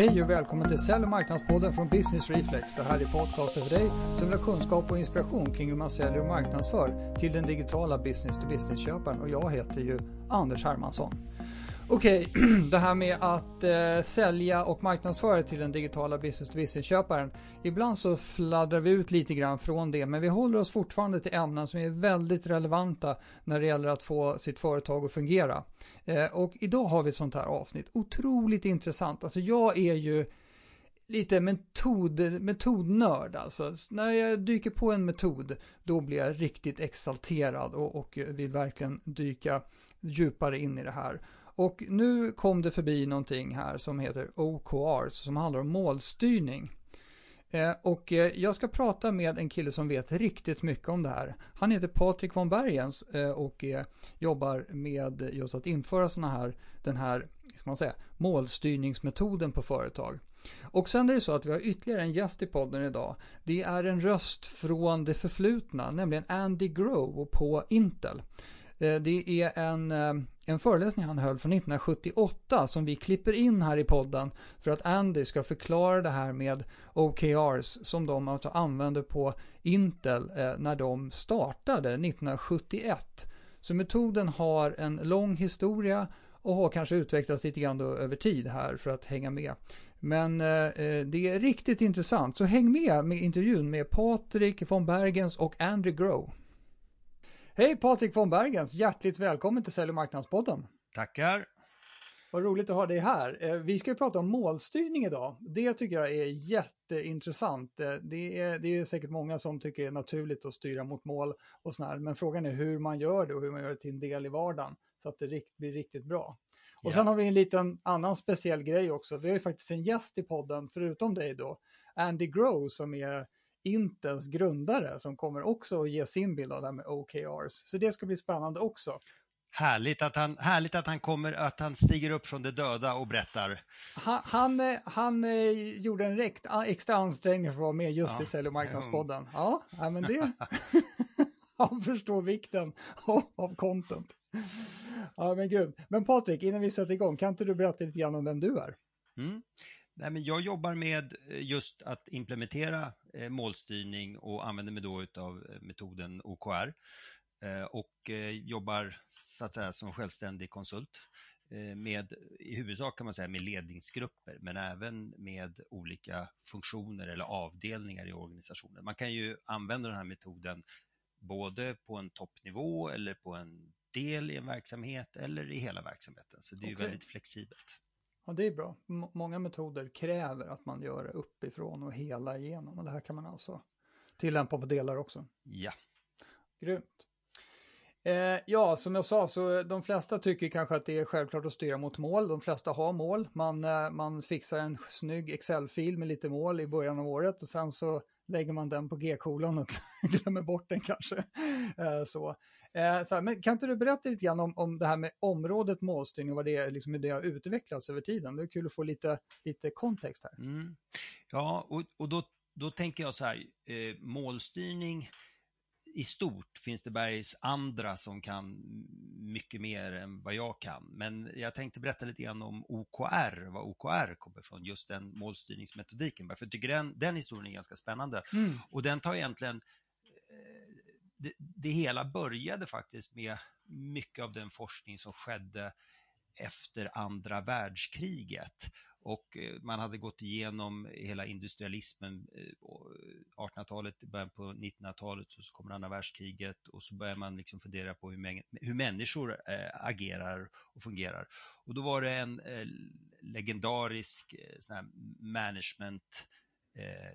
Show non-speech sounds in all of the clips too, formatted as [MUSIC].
Hej och välkommen till Sälj och marknadspodden från Business Reflex. Det här är podcasten för dig som vill ha kunskap och inspiration kring hur man säljer och marknadsför till den digitala business-to-business-köparen. Och jag heter ju Anders Hermansson. Okej, okay, [CLEARS THROAT] det här med att eh, sälja och marknadsföra till den digitala business-to-business-köparen. Ibland så fladdrar vi ut lite grann från det, men vi håller oss fortfarande till ämnen som är väldigt relevanta när det gäller att få sitt företag att fungera. Eh, och idag har vi ett sånt här avsnitt. Otroligt intressant. Alltså jag är ju lite metod, metodnörd alltså. När jag dyker på en metod, då blir jag riktigt exalterad och, och vill verkligen dyka djupare in i det här. Och nu kom det förbi någonting här som heter OKR, som handlar om målstyrning. Eh, och eh, jag ska prata med en kille som vet riktigt mycket om det här. Han heter Patrik von Bergens eh, och eh, jobbar med just att införa såna här, den här ska man säga, målstyrningsmetoden på företag. Och sen är det så att vi har ytterligare en gäst i podden idag. Det är en röst från det förflutna, nämligen Andy Grove på Intel. Eh, det är en eh, en föreläsning han höll från 1978 som vi klipper in här i podden för att Andy ska förklara det här med OKRs som de alltså använde på Intel eh, när de startade 1971. Så metoden har en lång historia och har kanske utvecklats lite grann över tid här för att hänga med. Men eh, det är riktigt intressant, så häng med med intervjun med Patrik von Bergens och Andrew Grow. Hej Patrik von Bergens, hjärtligt välkommen till Sälj och marknadspodden. Tackar. Vad roligt att ha dig här. Eh, vi ska ju prata om målstyrning idag. Det tycker jag är jätteintressant. Eh, det är, det är säkert många som tycker det är naturligt att styra mot mål och sådär, men frågan är hur man gör det och hur man gör det till en del i vardagen så att det blir riktigt bra. Och yeah. sen har vi en liten annan speciell grej också. Vi har ju faktiskt en gäst i podden, förutom dig då, Andy Grow som är Intels grundare som kommer också att ge sin bild av det här med OKRs. Så det ska bli spännande också. Härligt att han, härligt att han kommer, att han stiger upp från de döda och berättar. Han, han, han eh, gjorde en rekt, extra ansträngning för att vara med just ja. i Sälj och marknadspodden. Ja, ja men det... [LAUGHS] han förstår vikten av, av content. Ja, men grymt. Men Patrik, innan vi sätter igång, kan inte du berätta lite grann om vem du är? Mm. Nej, men jag jobbar med eh, just att implementera eh, målstyrning och använder mig då av eh, metoden OKR och jobbar så att säga som självständig konsult med i huvudsak kan man säga med ledningsgrupper men även med olika funktioner eller avdelningar i organisationen. Man kan ju använda den här metoden både på en toppnivå eller på en del i en verksamhet eller i hela verksamheten. Så det är okay. väldigt flexibelt. Ja, det är bra. M många metoder kräver att man gör det uppifrån och hela igenom. Och det här kan man alltså tillämpa på delar också. Ja. Grymt. Eh, ja, som jag sa, så de flesta tycker kanske att det är självklart att styra mot mål. De flesta har mål. Man, eh, man fixar en snygg Excel-fil med lite mål i början av året och sen så lägger man den på G-kolon och [LAUGHS] glömmer bort den kanske. Eh, så. Eh, men kan inte du berätta lite grann om, om det här med området målstyrning och vad det är, liksom hur det har utvecklats över tiden? Det är kul att få lite, lite kontext här. Mm. Ja, och, och då, då tänker jag så här, eh, målstyrning i stort finns det bergs andra som kan mycket mer än vad jag kan. Men jag tänkte berätta lite grann om OKR, var OKR kommer ifrån, just den målstyrningsmetodiken. För jag tycker den, den historien är ganska spännande. Mm. Och den tar egentligen det, det hela började faktiskt med mycket av den forskning som skedde efter andra världskriget. Och eh, man hade gått igenom hela industrialismen, eh, 1800-talet, eh, början på 1900-talet, och så kommer andra världskriget och så börjar man liksom fundera på hur, hur människor agerar och fungerar. Och då var det en äh, legendarisk äh, management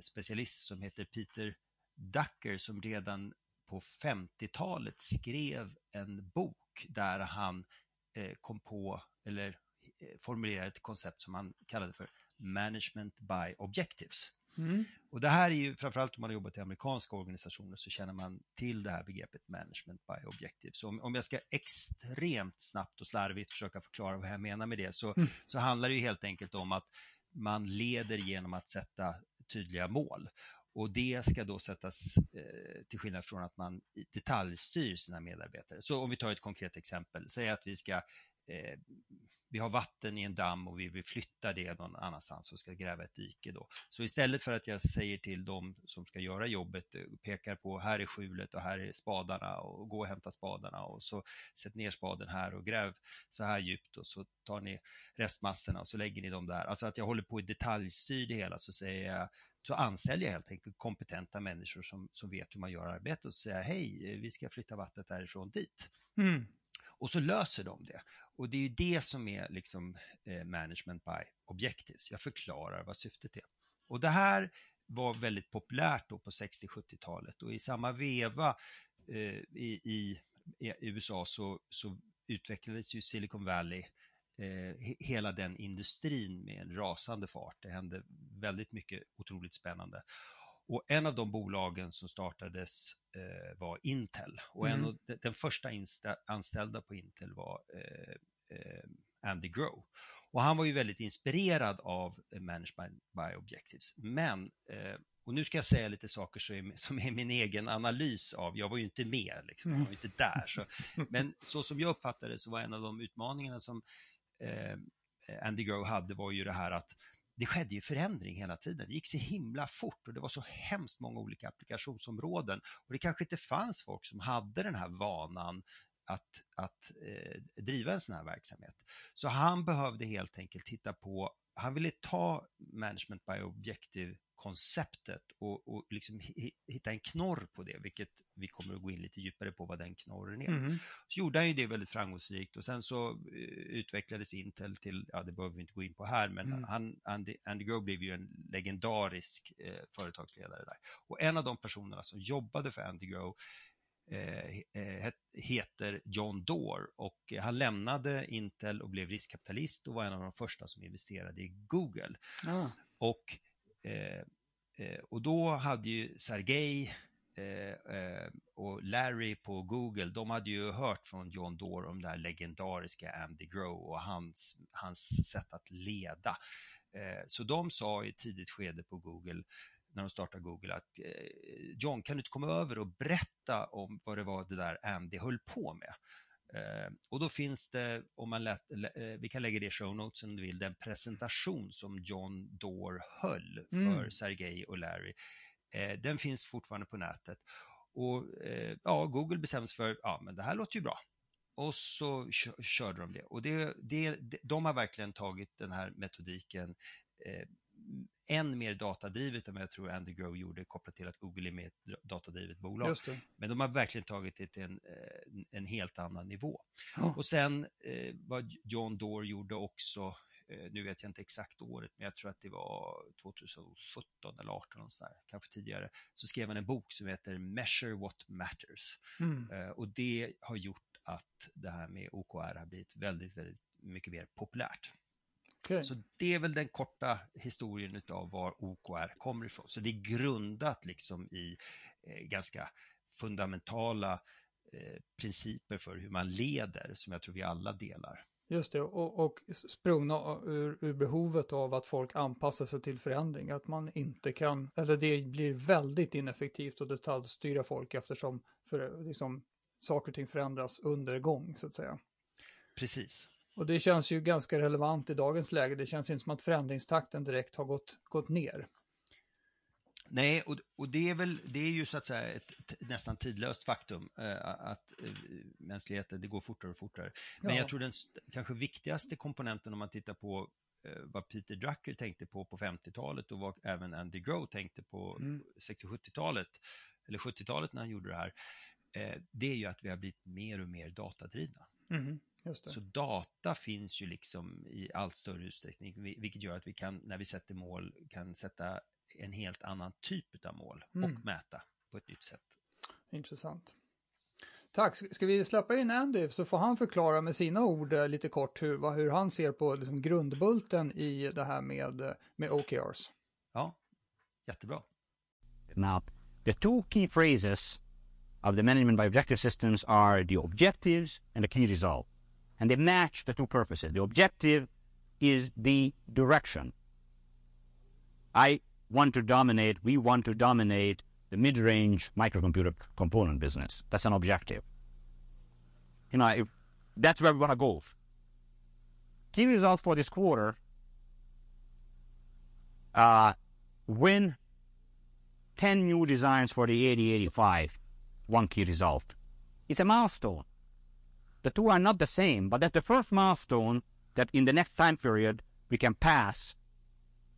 specialist som heter Peter Ducker som redan på 50-talet skrev en bok där han eh, kom på, eller eh, formulerade ett koncept som han kallade för Management by Objectives. Mm. Och det här är ju, framförallt om man har jobbat i amerikanska organisationer så känner man till det här begreppet management by objectives. Om, om jag ska extremt snabbt och slarvigt försöka förklara vad jag menar med det så, mm. så handlar det ju helt enkelt om att man leder genom att sätta tydliga mål. Och det ska då sättas eh, till skillnad från att man detaljstyr sina medarbetare. Så om vi tar ett konkret exempel, säg att vi ska eh, vi har vatten i en damm och vi vill flytta det någon annanstans och ska gräva ett dike då. Så istället för att jag säger till dem som ska göra jobbet, eh, pekar på här är skjulet och här är spadarna och gå och hämta spadarna och så sätt ner spaden här och gräv så här djupt och så tar ni restmassorna och så lägger ni dem där. Alltså att jag håller på att detaljstyr det hela så säger jag så anställer jag helt enkelt kompetenta människor som, som vet hur man gör arbetet och säger hej, vi ska flytta vattnet därifrån dit. Mm. Och så löser de det. Och det är ju det som är liksom eh, management by objectives. Jag förklarar vad syftet är. Och det här var väldigt populärt då på 60-70-talet och i samma veva eh, i, i, i, USA så, så utvecklades ju Silicon Valley eh, hela den industrin med en rasande fart. Det hände väldigt mycket otroligt spännande. Och en av de bolagen som startades eh, var Intel och mm. en av, den första anställda på Intel var eh, eh, Andy Grove. Och han var ju väldigt inspirerad av Management by Objectives. Men, eh, och nu ska jag säga lite saker som är, som är min egen analys av, jag var ju inte med, liksom, jag var inte där. Så, men så som jag uppfattade det så var en av de utmaningarna som eh, Andy Grove hade var ju det här att det skedde ju förändring hela tiden. Det gick så himla fort och det var så hemskt många olika applikationsområden. Och det kanske inte fanns folk som hade den här vanan att, att eh, driva en sån här verksamhet. Så han behövde helt enkelt titta på, han ville ta management by objective konceptet och, och liksom hitta en knorr på det, vilket vi kommer att gå in lite djupare på vad den knorren är. Mm. Så gjorde han ju det väldigt framgångsrikt och sen så uh, utvecklades Intel till, ja det behöver vi inte gå in på här, men mm. han, Andy, Andy Grove blev ju en legendarisk eh, företagsledare där. Och en av de personerna som jobbade för Andy Grove Eh, eh, heter John Doerr och han lämnade Intel och blev riskkapitalist och var en av de första som investerade i Google. Ah. Och, eh, Eh, eh, och då hade ju Sergej eh, och Larry på Google, de hade ju hört från John Doerr om det här legendariska Andy Grow och hans, hans sätt att leda. Så de sa i ett tidigt skede på Google när de startade Google att eh, John, kan du inte komma över och berätta om vad det var det där Andy höll på med? Eh, och då finns det, om man lät, eh, vi kan lägga det i show notes om du vill, den presentation som John Doerr höll för mm. Sergej och Larry. Den finns fortfarande på nätet. Och ja, Google bestämde sig för, ja men det här låter ju bra. Och så körde de det. Och det, det, de har verkligen tagit den här metodiken än mer datadrivet än vad jag tror Andy Grove gjorde kopplat till att Google är med ett datadrivet bolag. Men de har verkligen tagit det till en, eh, en helt annan nivå. Oh. Och sen eh, vad John Doerr gjorde också, eh, nu vet jag inte exakt året, men jag tror att det var 2017 eller 2018, kanske tidigare, så skrev han en bok som heter Measure What Matters. Mm. Eh, och det har gjort att det här med OKR har blivit väldigt, väldigt mycket mer populärt. Okay. Så det är väl den korta historien av var OKR kommer ifrån. Så det är grundat liksom i eh, ganska fundamentala eh, principer för hur man leder som jag tror vi alla delar. Just det, och, och sprungna ur, ur, behovet av att folk anpassar sig till förändring. Att man inte kan, eller det blir väldigt ineffektivt att detaljstyra folk eftersom för, liksom, saker och ting förändras under gång så att säga. Precis. Och det känns ju ganska relevant i dagens läge. Det känns inte som att förändringstakten direkt har gått, gått ner. Nej, och, och det, är väl, det är ju så att säga ett, nästan tidlöst faktum eh, att eh, mänskligheten, det går fortare och fortare. Men ja. jag tror den kanske viktigaste komponenten om man tittar på eh, vad Peter Drucker tänkte på på 50-talet och vad även Andy Grove tänkte på mm. 60-70-talet, eller 70-talet när han gjorde det här, eh, det är ju att vi har blivit mer och mer datadrivna. Mm. Så data finns ju liksom i allt större utsträckning, vilket gör att vi kan, när vi sätter mål, kan sätta en helt annan typ av mål mm. och mäta på ett nytt sätt. Intressant. Tack. Ska vi släppa in Andy så får han förklara med sina ord eh, lite kort hur, hur han ser på liksom grundbulten i det här med, eh, med OKRs. Ja, jättebra. Now, the two key phrases of the management by objective systems are the objectives and the key result. And they match the two purposes. The objective is the direction. I want to dominate, we want to dominate the mid-range microcomputer component business. That's an objective. You know, if that's where we want to go. Key results for this quarter uh, win 10 new designs for the 8085. One key result. It's a milestone. The two are not the same, but that's the first milestone that in the next time period we can pass.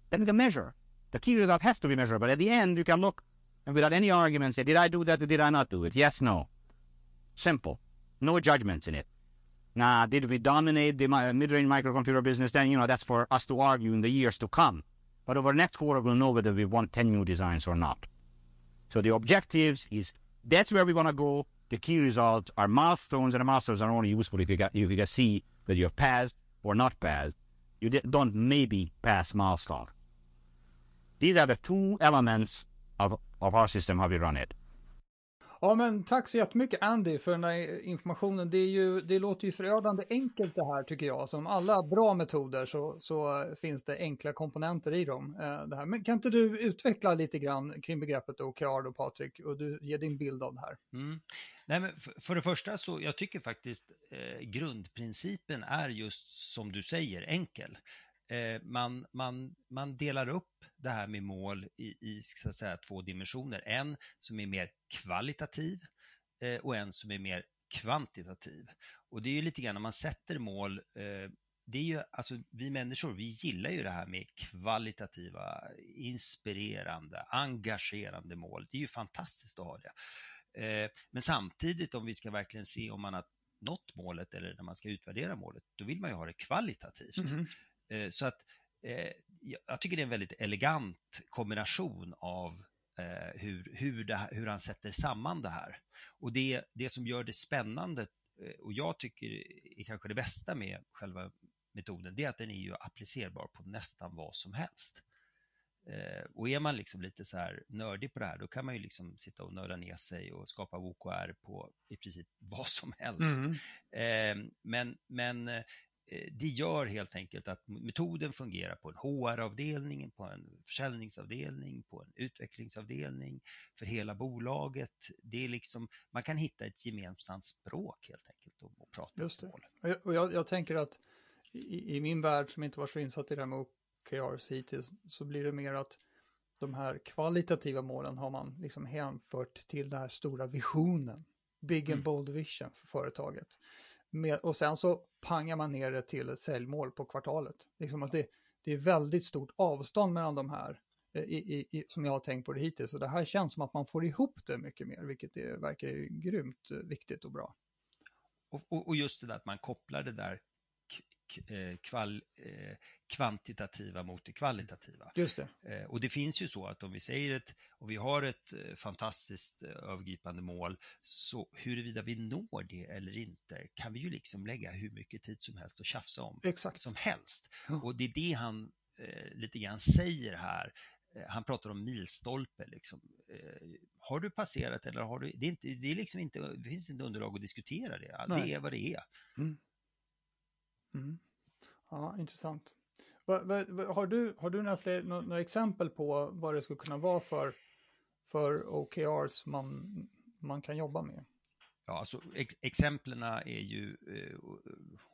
Then we can measure. The key result has to be measured, but at the end you can look and without any argument say, did I do that or did I not do it? Yes, no. Simple. No judgments in it. Now, did we dominate the mid-range microcomputer business? Then, you know, that's for us to argue in the years to come. But over the next quarter, we'll know whether we want 10 new designs or not. So the objectives is that's where we want to go. The key results are milestones, and the milestones are only useful if you, if you can see whether you've passed or not passed. You don't maybe pass milestone. These are the two elements of, of our system, how we run it. Ja, men tack så jättemycket Andy för den här informationen. Det, är ju, det låter ju förödande enkelt det här tycker jag. Som alla bra metoder så, så finns det enkla komponenter i dem. Eh, det här. Men kan inte du utveckla lite grann kring begreppet OKR då Patrik och du ger din bild av det här? Mm. Nej, men för, för det första så jag tycker faktiskt eh, grundprincipen är just som du säger enkel. Eh, man, man, man delar upp det här med mål i, i så att säga, två dimensioner. En som är mer kvalitativ eh, och en som är mer kvantitativ. Och det är ju lite grann när man sätter mål, eh, det är ju, alltså vi människor, vi gillar ju det här med kvalitativa, inspirerande, engagerande mål. Det är ju fantastiskt att ha det. Eh, men samtidigt om vi ska verkligen se om man har nått målet eller när man ska utvärdera målet, då vill man ju ha det kvalitativt. Mm -hmm. Så att eh, jag tycker det är en väldigt elegant kombination av eh, hur, hur, det, hur han sätter samman det här. Och det, det som gör det spännande eh, och jag tycker är kanske det bästa med själva metoden, det är att den är ju applicerbar på nästan vad som helst. Eh, och är man liksom lite så här nördig på det här, då kan man ju liksom sitta och nörda ner sig och skapa OKR på i princip vad som helst. Mm. Eh, men, men eh, Eh, det gör helt enkelt att metoden fungerar på en HR-avdelning, på en försäljningsavdelning, på en utvecklingsavdelning, för hela bolaget. Det är liksom, man kan hitta ett gemensamt språk helt enkelt och, och prata Just det. Mål. Och jag, jag, tänker att i, i, min värld som inte var så insatt i det här med OKRs hittills så blir det mer att de här kvalitativa målen har man liksom hänfört till den här stora visionen. Big and mm. bold vision för företaget. Med, och sen så pangar man ner det till ett säljmål på kvartalet. Liksom att det, det är väldigt stort avstånd mellan de här eh, i, i, i, som jag har tänkt på det hittills. Och det här känns som att man får ihop det mycket mer, vilket är, verkar ju grymt eh, viktigt och bra. Och, och, och just det där att man kopplar det där kval, eh, kvantitativa mot det kvalitativa. Just det. Eh, och det finns ju så att om vi säger ett, och vi har ett fantastiskt övergripande mål, så huruvida vi når det eller inte kan vi ju liksom lägga hur mycket tid som helst och tjafsa om. Exakt. Som helst. Och det är det han eh, lite grann säger här. Han pratar om milstolpe. Liksom. Eh, har du passerat eller har du... Det, är inte, det, är liksom inte, det finns inte underlag att diskutera det. Nej. Det är vad det är. Mm. Mm. Ja, intressant. Va, va, va, har, du, har du några, fler, några, några, exempel på vad det skulle kunna vara för, för OKRs man, man kan jobba med? Ja, alltså ex exemplen är ju eh,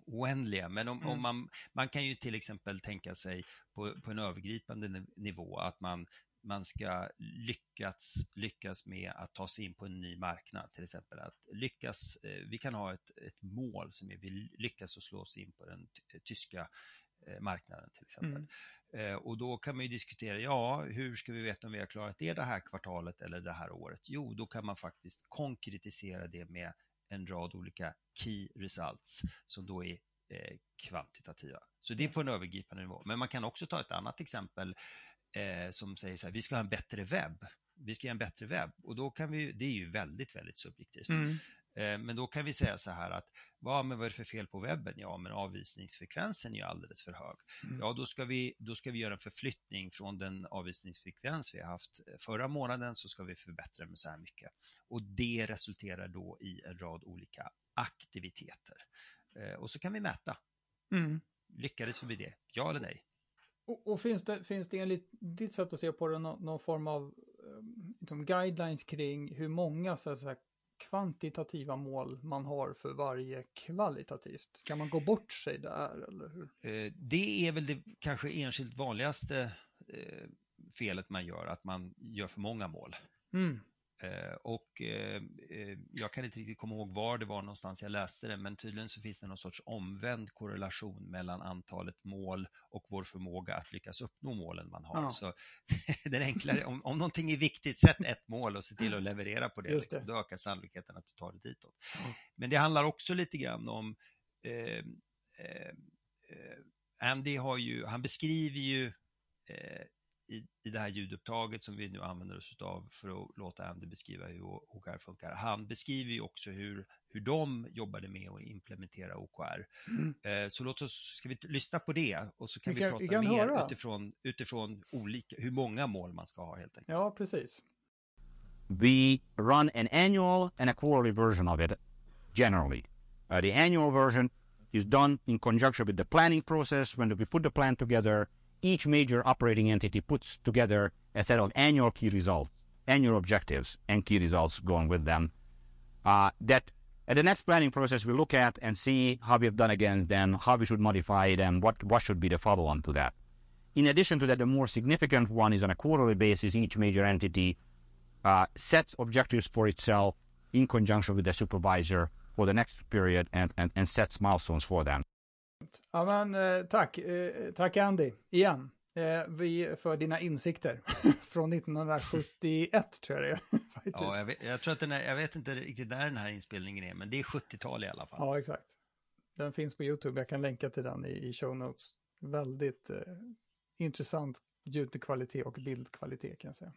oändliga, men om, mm. om, man, man kan ju till exempel tänka sig på, på en övergripande nivå att man man ska lyckas, lyckas med att ta sig in på en ny marknad, till exempel att lyckas, eh, vi kan ha ett, ett mål som är vi lyckas att slå oss in på den tyska eh, marknaden till exempel. Mm. Eh, och då kan man ju diskutera, ja, hur ska vi veta om vi har klarat det det här kvartalet eller det här året? Jo, då kan man faktiskt konkretisera det med en rad olika key results som då är kvantitativa. Så det är på en övergripande nivå. Men man kan också ta ett annat exempel eh, som säger så här, vi ska ha en bättre webb. Vi ska ha en bättre webb och då kan vi, det är ju väldigt, väldigt subjektivt. Mm. Eh, men då kan vi säga så här att, vad, men vad är det för fel på webben? Ja, men avvisningsfrekvensen är ju alldeles för hög. Mm. Ja, då ska, vi, då ska vi göra en förflyttning från den avvisningsfrekvens vi har haft förra månaden så ska vi förbättra med så här mycket. Och det resulterar då i en rad olika aktiviteter. Eh, och så kan vi mäta. Mm. Lyckades vi med det? Ja eller nej? Och, och, finns, det, finns det enligt ditt sätt att se på det någon, någon form av liksom, guidelines kring hur många så att säga, kvantitativa mål man har för varje kvalitativt? Kan man gå bort sig där eller hur? Eh, det är väl det kanske enskilt vanligaste eh, felet man gör, att man gör för många mål. Mm. Eh, och eh, eh, jag kan inte riktigt komma ihåg var det var någonstans jag läste det, men tydligen så finns det någon sorts omvänd korrelation mellan antalet mål och vår förmåga att lyckas uppnå målen man har. Ja. Så [LAUGHS] den enklare, om, om någonting är viktigt, sätt ett mål och se till att leverera på det. det. Liksom. Då ökar sannolikheten att du tar det ditåt. Mm. Men det handlar också lite grann om eh, eh, Andy har ju, han beskriver ju eh, i, i det här ljudupptaget som vi nu använder oss av för att låta Andy beskriva hur OKR funkar. Han beskriver ju också hur, hur de jobbade med att implementera OKR. Mm. Eh, så låt oss, ska vi lyssna på det och så kan vi, kan, vi prata vi kan mer höra. utifrån, utifrån olika, hur många mål man ska ha helt enkelt. Ja, precis. We run an annual and a quarterly version of it generally. Uh, the annual version is done in conjunction with the planning process when we put the plan together each major operating entity puts together a set of annual key results, annual objectives, and key results going with them. Uh, that at the next planning process, we look at and see how we've done against them, how we should modify them, what, what should be the follow on to that. In addition to that, the more significant one is on a quarterly basis, each major entity uh, sets objectives for itself in conjunction with the supervisor for the next period and, and, and sets milestones for them. Ja, men eh, tack. Eh, tack Andy, igen. Eh, vi, för dina insikter [LAUGHS] från 1971 tror jag det är. [LAUGHS] ja, jag, vet, jag tror att den är, jag vet inte riktigt när den här inspelningen är, men det är 70-tal i alla fall. Ja, exakt. Den finns på YouTube, jag kan länka till den i, i show notes. Väldigt eh, intressant ljudkvalitet och bildkvalitet kan jag säga.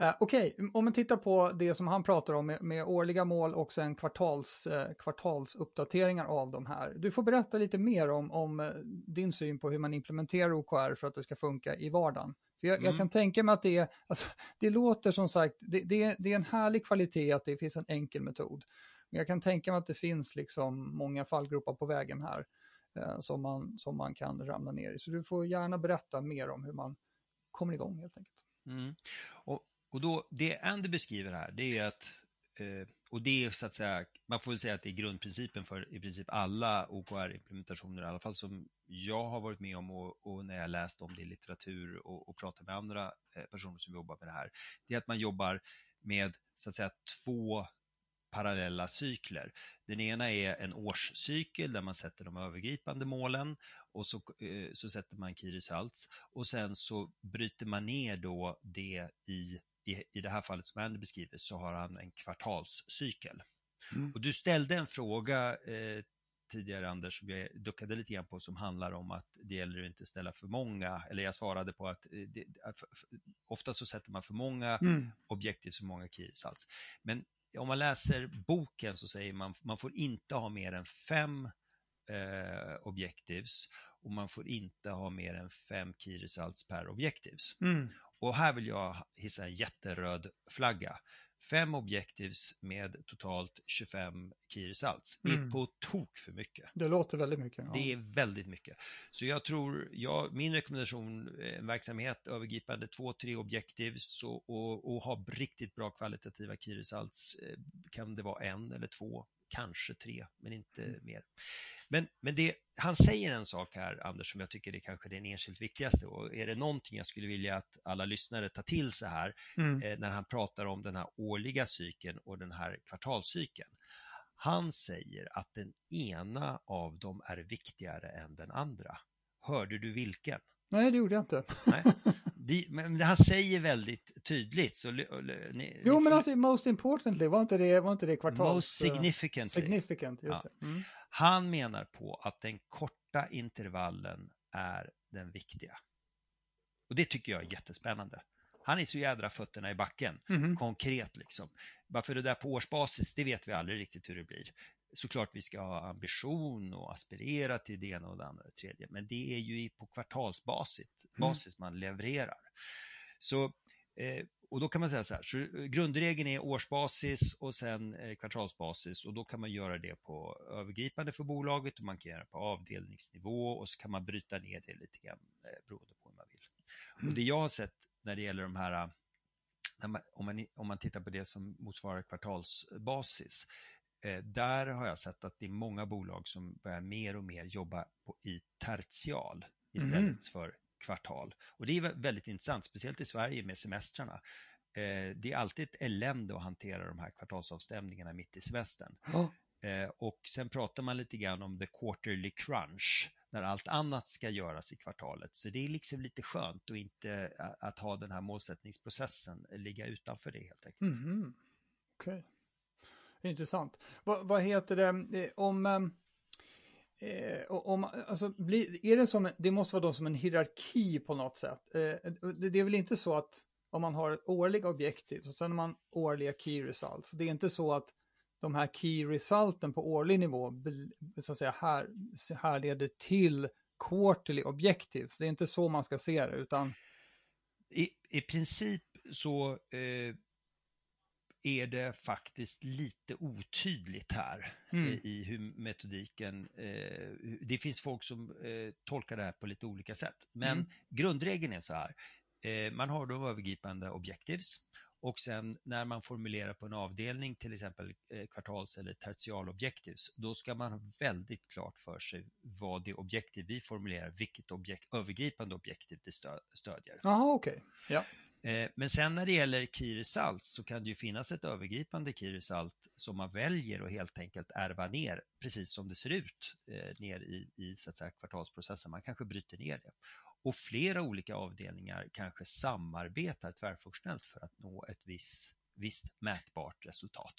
Uh, Okej, okay. om man tittar på det som han pratar om med, med årliga mål och sen kvartals, uh, kvartalsuppdateringar av de här. Du får berätta lite mer om, om uh, din syn på hur man implementerar OKR för att det ska funka i vardagen. För jag, mm. jag kan tänka mig att det är, alltså, det låter som sagt, det, det, det är en härlig kvalitet att det finns en enkel metod. Men jag kan tänka mig att det finns liksom många fallgropar på vägen här som, man, som man kan ramla ner i. Så du får gärna berätta mer om hur man kommer igång helt enkelt. Mm. Och, och då, det Andy beskriver här, det är att eh, och det är så att säga, man får väl säga att det är grundprincipen för i princip alla OKR-implementationer, i alla fall som jag har varit med om och, och när jag läst om det i litteratur och, och pratat med andra eh, personer som jobbar med det här. Det är att man jobbar med så att säga två parallella cykler. Den ena är en årscykel där man sätter de övergripande målen och så, eh, så sätter man key results och sen så bryter man ner då det i, i, i det här fallet som Andy beskriver så har han en kvartalscykel. Mm. Och du ställde en fråga eh, tidigare Anders som jag duckade lite grann på som handlar om att det gäller att inte ställa för många, eller jag svarade på att eh, det, ofta så sätter man för många mm. objektiv, för många key results. Men om man läser boken så säger man man får inte ha mer än fem eh, objectives och man får inte ha mer än fem key results per objectives. Mm. Och här vill jag hissa en jätteröd flagga. Fem objectives med totalt 25 key results. Det är mm. på tok för mycket. Det låter väldigt mycket. Ja. Det är väldigt mycket. Så jag tror, jag, min rekommendation, eh, en verksamhet övergripande två, tre objectives och, och, och ha riktigt bra kvalitativa key results. Eh, kan det vara en eller två, kanske tre, men inte mm. mer. Men, men det, han säger en sak här, Anders, som jag tycker är kanske den enskilt viktigaste. Och är det någonting jag skulle vilja att alla lyssnare tar till sig här, mm. eh, när han pratar om den här årliga cykeln och den här kvartalscykeln. Han säger att den ena av dem är viktigare än den andra. Hörde du vilken? Nej, det gjorde jag inte. Nej. De, men han säger väldigt tydligt. Så, ni, jo, men alltså most importantly, var inte det, var inte det kvartals... Most significant. Significant, just ja. det. Mm. Han menar på att den korta intervallen är den viktiga. Och det tycker jag är jättespännande. Han är så jädra fötterna i backen, mm. konkret liksom. Varför det där på årsbasis, det vet vi aldrig riktigt hur det blir. Såklart vi ska ha ambition och aspirera till det ena och det andra och det tredje, men det är ju på kvartalsbasis mm. basis man levererar. Så, eh, och då kan man säga så här, så grundregeln är årsbasis och sen eh, kvartalsbasis och då kan man göra det på övergripande för bolaget och man kan göra det på avdelningsnivå och så kan man bryta ner det lite grann eh, beroende på hur man vill. Mm. Och det jag har sett när det gäller de här, man, om, man, om man tittar på det som motsvarar kvartalsbasis, eh, där har jag sett att det är många bolag som börjar mer och mer jobba på, i tertial istället Mm. för kvartal. Och det är vä- väldigt intressant, speciellt i Sverige med semestrarna. Eh, det är alltid ett elände att hantera de här kvartalsavstämningarna mitt i semestern. Eh, och sen pratar man lite grann om the quarterly crunch, när allt annat ska göras i kvartalet. Så det är liksom lite skönt att inte att ha den här målsättningsprocessen ligga utanför det helt enkelt. Mhm. Okej. Intressant. Vad, vad heter det eh, om... Eh, om, alltså, blir, är det som, det måste vara då som en hierarki på något sätt. Eh, det, det är väl inte så att om man har ett årligt objektiv och typ, sen har man årliga key results. Det är inte så att de här key resulten på årlig nivå så att säga här, härleder till quarterly objectives. Det är inte så man ska se det utan I, I princip så eh, är det faktiskt lite otydligt här Mm. i, i hur metodiken, eh, det finns folk som eh, tolkar det här på lite olika sätt. Men Mm. grundregeln är så här, eh, man har de övergripande objectives och sen när man formulerar på en avdelning, till exempel eh, kvartals eller tertialobjectives, då ska man ha väldigt klart för sig vad det objektiv vi formulerar, vilket objekt, övergripande objektiv det stö, stödjer. Jaha, okej. Ja. Eh, Men sen när det gäller key results så kan det ju finnas ett övergripande key result som man väljer att helt enkelt ärva ner precis som det ser ut eh, ner i, i så att säga, kvartalsprocessen. Man kanske bryter ner det. Och flera olika avdelningar kanske samarbetar tvärfunktionellt för att nå ett visst, visst mätbart resultat.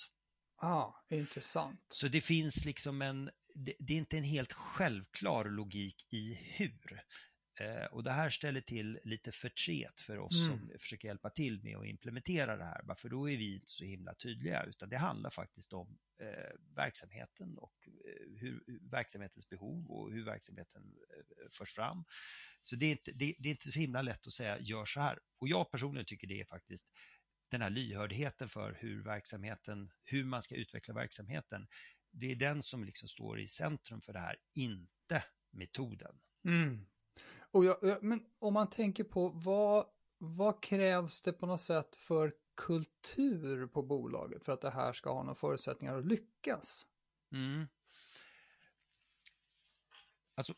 Ah, intressant. Så det finns liksom en, det, det är inte en helt självklar logik i hur. Eh, och det här ställer till lite förtret för oss Mm. som försöker hjälpa till med att implementera det här. För då är vi inte så himla tydliga, utan det handlar faktiskt om eh, verksamheten och eh, hur, hur verksamhetens behov och hur verksamheten eh, förs fram. Så det är, inte, det, det är inte så himla lätt att säga gör så här. Och jag personligen tycker det är faktiskt den här lyhördheten för hur verksamheten, hur man ska utveckla verksamheten. Det är den som liksom står i centrum för det här, inte metoden. Mm. Och jag, jag, men om man tänker på vad, vad krävs det på något sätt för kultur på bolaget för att det här ska ha några förutsättningar att lyckas? Mm. Alltså,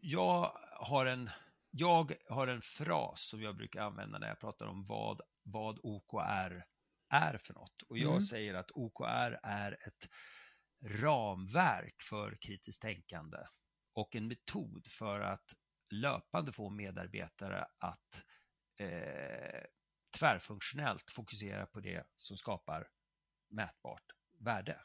jag har, en, jag har en fras som jag brukar använda när jag pratar om vad, vad OKR är för något. Och jag Mm. säger att OKR är ett ramverk för kritiskt tänkande och en metod för att löpande få medarbetare att eh, tvärfunktionellt fokusera på det som skapar mätbart värde.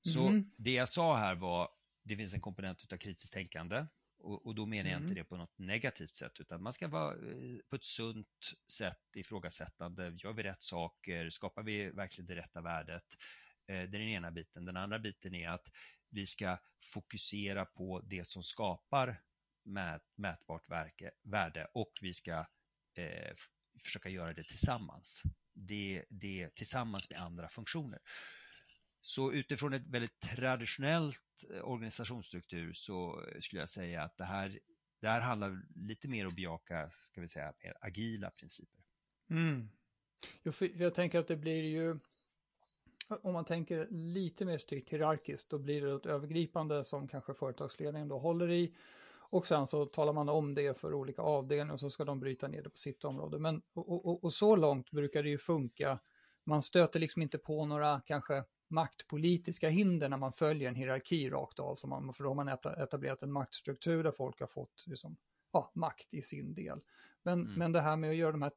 Så Mm. det jag sa här var, det finns en komponent utav kritiskt tänkande och, och då menar jag Mm. inte det på något negativt sätt utan man ska vara eh, på ett sunt sätt ifrågasättande. Gör vi rätt saker? Skapar vi verkligen det rätta värdet? Eh, det är den ena biten. Den andra biten är att vi ska fokusera på det som skapar mät, mätbart verke, värde och vi ska eh, försöka göra det tillsammans. Det, det tillsammans med andra funktioner. Så utifrån ett väldigt traditionellt eh, organisationsstruktur så skulle jag säga att det här, det här handlar lite mer om att bejaka, ska vi säga, mer agila principer. Mm. Jo, för jag tänker att det blir ju, om man tänker lite mer strikt hierarkiskt, då blir det ett övergripande som kanske företagsledningen då håller i. Och sen så talar man om det för olika avdelningar och så ska de bryta ner det på sitt område. Men, och, och, och så långt brukar det ju funka. Man stöter liksom inte på några kanske maktpolitiska hinder när man följer en hierarki rakt av. Som man, för då har man eta- etablerat en maktstruktur där folk har fått liksom, ja, makt i sin del. Men, Mm. men det här med att göra de här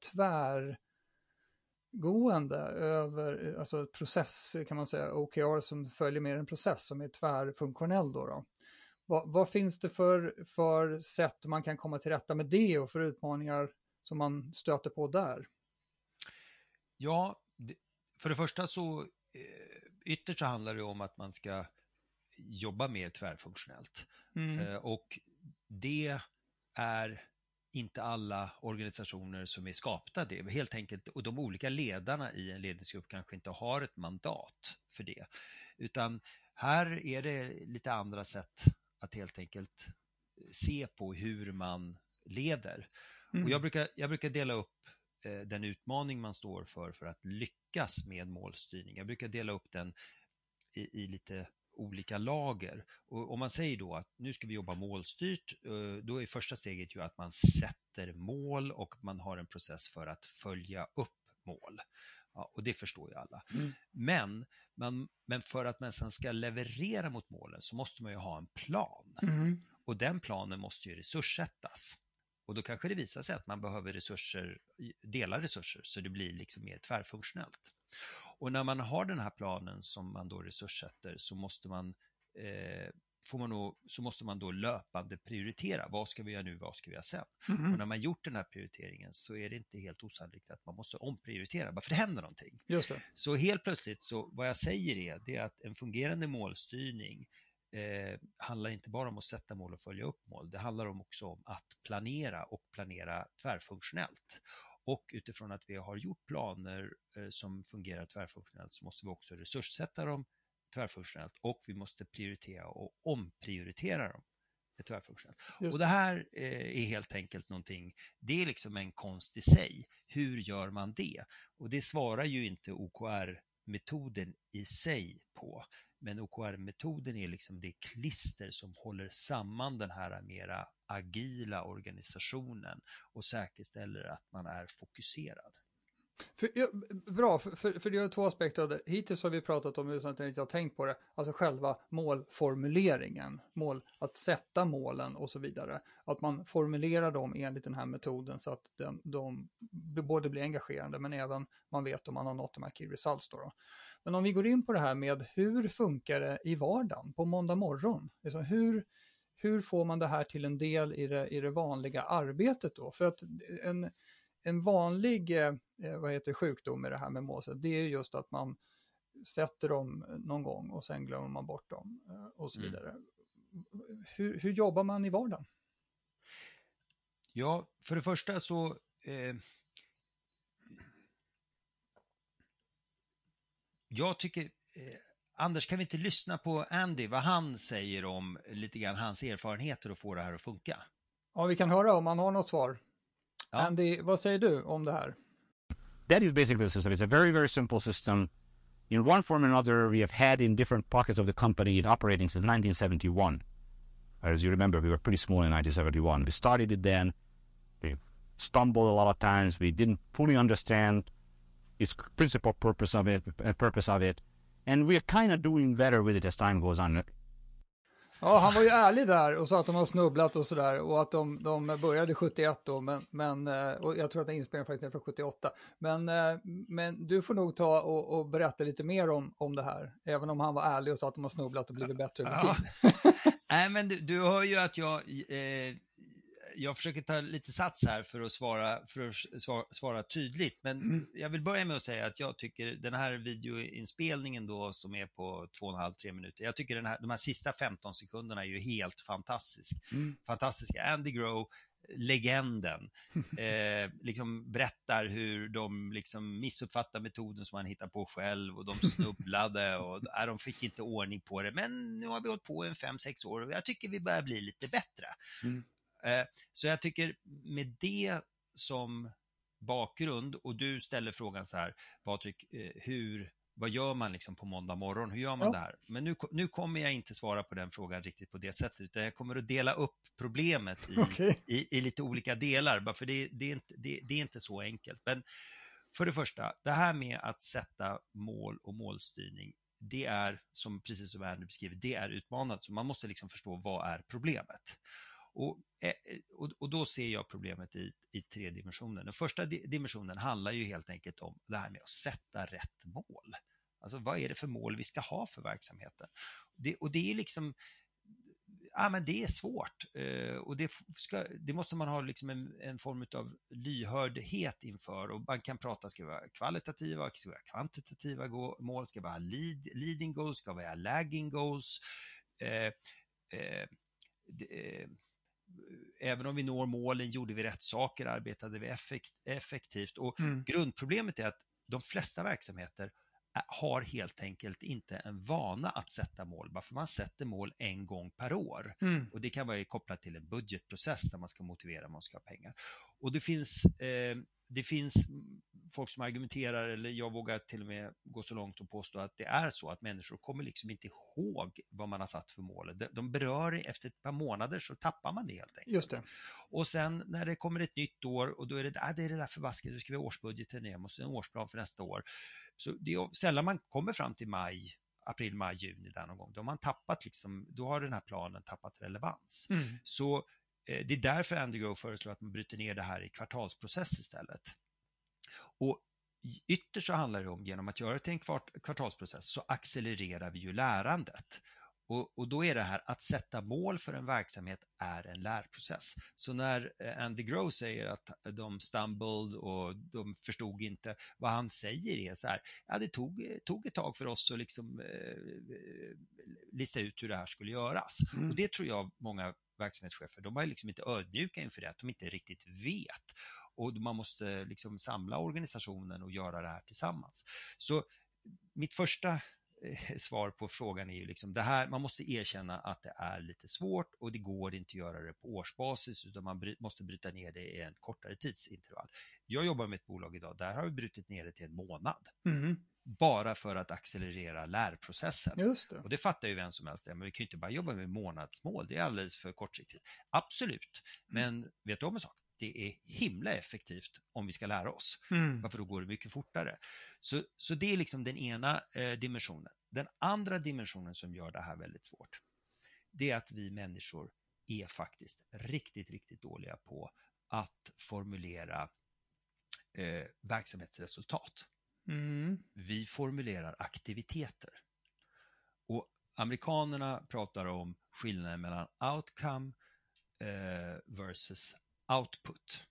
tvärgående över, alltså process kan man säga, OKR som följer med en process som är tvärfunktionell då. då. Vad, vad finns det för, för sätt man kan komma till rätta med det och för utmaningar som man stöter på där? Ja, för det första så eh, ytterst så handlar det om att man ska jobba mer tvärfunktionellt. Mm. Eh, och det är inte alla organisationer som är skapta det. Helt enkelt, och de olika ledarna i en ledningsgrupp kanske inte har ett mandat för det. Utan här är det lite andra sätt att helt enkelt se på hur man leder. Mm. Och jag, brukar, jag brukar dela upp eh, den utmaning man står för för att lyckas med målstyrning. Jag brukar dela upp den i, i lite olika lager. Och om man säger då att nu ska vi jobba målstyrt, eh, då är första steget ju att man sätter mål och man har en process för att följa upp mål. Ja, och det förstår ju alla. Mm. Men, man, men för att man sen ska leverera mot målen så måste man ju ha en plan. Mm. Och den planen måste ju resurssättas. Och då kanske det visar sig att man behöver resurser, dela resurser så det blir liksom mer tvärfunktionellt. Och när man har den här planen som man då resurssätter så måste man, eh, får man då, så måste man då löpande prioritera. Vad ska vi göra nu, vad ska vi göra sen? Mm. Och när man gjort den här prioriteringen så är det inte helt osannolikt att man måste omprioritera, bara för det händer någonting. Just det. Så helt plötsligt, så vad jag säger är, det är att en fungerande målstyrning eh, handlar inte bara om att sätta mål och följa upp mål. Det handlar också om att planera och planera tvärfunktionellt. Och utifrån att vi har gjort planer eh, som fungerar tvärfunktionellt så måste vi också resurssätta dem tvärfunktionellt och vi måste prioritera och omprioritera dem tvärfunktionellt. Och det här eh, är helt enkelt någonting, det är liksom en konst i sig. Hur gör man det? Och det svarar ju inte OKR-metoden i sig på. Men OKR-metoden är liksom det klister som håller samman den här mera agila organisationen och säkerställer att man är fokuserad. För, ja, bra, för, för, för det är två aspekter av det. Hittills har vi pratat om, utan att jag inte har tänkt på det, alltså själva målformuleringen, mål, att sätta målen och så vidare. Att man formulerar dem enligt den här metoden så att de, de både blir engagerande men även man vet om man har nått de här key results. Då, då. Men om vi går in på det här med hur funkar det i vardagen på måndag morgon? Alltså hur, hur får man det här till en del i det, i det vanliga arbetet då? För att en, en vanlig eh, vad heter sjukdom med det här med målsätt, det är just att man sätter dem någon gång och sen glömmer man bort dem eh, och så mm. vidare. Mm. Hur, hur, jobbar man i vardagen? Ja, för det första så eh, jag tycker, eh, Anders, kan vi inte lyssna på Andy, vad han säger om lite grann hans erfarenheter och få det här att funka? Ja, vi kan höra om han har något svar. Ja. Andy, vad säger du om det här? That is basically the system. It's a very, very simple system. In one form or another, we have had in different pockets of the company it operating since 1971. As you remember, we were pretty small in 1971. We started it then. We stumbled a lot of times. We didn't fully understand its principal purpose of it, uh, purpose of it, and we're kind of doing better with it as time goes on. Ja, han var ju ärlig där och sa att de har snubblat och sådär och att de, de började 71 då, men, men eh, och jag tror att den inspelningen faktiskt är från 78. Men, eh, men du får nog ta och, och, berätta lite mer om, om det här, även om han var ärlig och sa att de har snubblat och blivit bättre över tid. Ja. [LAUGHS] Nej, men du, du hör ju att jag eh, jag försöker ta lite sats här för att svara, för att svara, tydligt, men mm. jag vill börja med att säga att jag tycker den här videoinspelningen då som är på två och en halv, tre minuter, jag tycker den här, de här sista 15 sekunderna är ju helt fantastisk. Mm. fantastiska. Andy Grow, legenden, [LAUGHS] eh, liksom berättar hur de liksom missuppfattar metoden som han hittar på själv och de [LAUGHS] snubblade och äh, de fick inte ordning på det. Men nu har vi hållit på i fem, sex år och jag tycker vi börjar bli lite bättre. Mm. Eh, så jag tycker med det som bakgrund och du ställer frågan så här, Patrik, eh, hur, vad gör man liksom på måndag morgon? Hur gör man ja. det här? Men nu, nu kommer jag inte svara på den frågan riktigt på det sättet, utan jag kommer att dela upp problemet i, okay. i, i, lite olika delar, bara för det, det, är inte, det, det är inte så enkelt. Men för det första, det här med att sätta mål och målstyrning, det är, som, precis som Andy beskriver, det är utmanande. Så man måste liksom förstå vad är problemet. Och, eh, eh, och, och, då ser jag problemet i, i tre dimensioner. Den första dimensionen handlar ju helt enkelt om det här med att sätta rätt mål. Alltså vad är det för mål vi ska ha för verksamheten? Det, och det är liksom, ja men det är svårt eh, och det, ska, det, måste man ha liksom en, en, form av lyhördhet inför och man kan prata, ska vara kvalitativa, ska vara kvantitativa mål, ska vara lead, leading goals, ska vara lagging goals. Eh, eh, det, även om vi når målen, gjorde vi rätt saker, arbetade vi effekt, effektivt? Och Mm. grundproblemet är att de flesta verksamheter har helt enkelt inte en vana att sätta mål, bara för man sätter mål en gång per år. Mm. Och det kan vara kopplat till en budgetprocess där man ska motivera man ska ha pengar. Och det finns, eh, det finns folk som argumenterar, eller jag vågar till och med gå så långt och påstå att det är så att människor kommer liksom inte ihåg vad man har satt för mål. De, berör efter ett par månader så tappar man det helt enkelt. Just det. Och sen när det kommer ett nytt år och då är det, ah, det är det där förbaskade, nu ska vi ha årsbudgeten igen, måste ha en årsplan för nästa år. Så det är sällan man kommer fram till maj, april, maj, juni där någon gång. Då har man tappat liksom, då har den här planen tappat relevans. Mm. Så det är därför Andy Grove föreslår att man bryter ner det här i kvartalsprocess istället. Och ytterst så handlar det om, genom att göra det till en kvart, kvartalsprocess så accelererar vi ju lärandet. Och, och då är det här att sätta mål för en verksamhet är en lärprocess. Så när eh, Andy Grove säger att de stumbled och de förstod inte, vad han säger är så här, ja det tog, tog ett tag för oss att liksom eh, lista ut hur det här skulle göras. Mm. Och det tror jag många verksamhetschefer, de är liksom inte ödmjuka inför det, att de inte riktigt vet. Och man måste liksom samla organisationen och göra det här tillsammans. Så mitt första eh, svar på frågan är ju liksom det här, man måste erkänna att det är lite svårt och det går inte att göra det på årsbasis utan man bry, måste bryta ner det i en kortare tidsintervall. Jag jobbar med ett bolag idag, där har vi brutit ner det till en månad. Mm. Bara för att accelerera lärprocessen. Just det. Och det fattar ju vem som helst, men vi kan ju inte bara jobba med månadsmål, det är alldeles för kortsiktigt. Absolut, men vet du om en sak? Det är himla effektivt om vi ska lära oss, Mm. varför då går det mycket fortare. Så, så det är liksom den ena eh, dimensionen. Den andra dimensionen som gör det här väldigt svårt, det är att vi människor är faktiskt riktigt, riktigt dåliga på att formulera eh, verksamhetsresultat Mm. vi formulerar aktiviteter. Och amerikanerna pratar om skillnaden mellan outcome eh, versus output.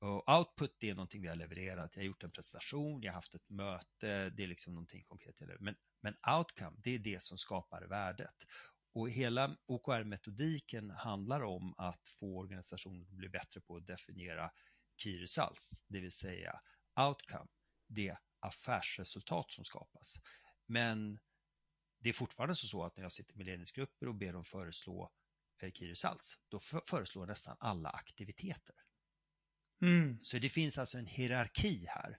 Och output det är någonting vi har levererat. Jag har gjort en presentation, jag har haft ett möte, det är liksom någonting konkret. Men, men outcome, det är det som skapar värdet. Och hela OKR-metodiken handlar om att få organisationer att bli bättre på att definiera key results, det vill säga outcome, det affärsresultat som skapas. Men det är fortfarande så att när jag sitter med ledningsgrupper och ber dem föreslå eh, key results, då för- föreslår nästan alla aktiviteter. Mm. Så det finns alltså en hierarki här.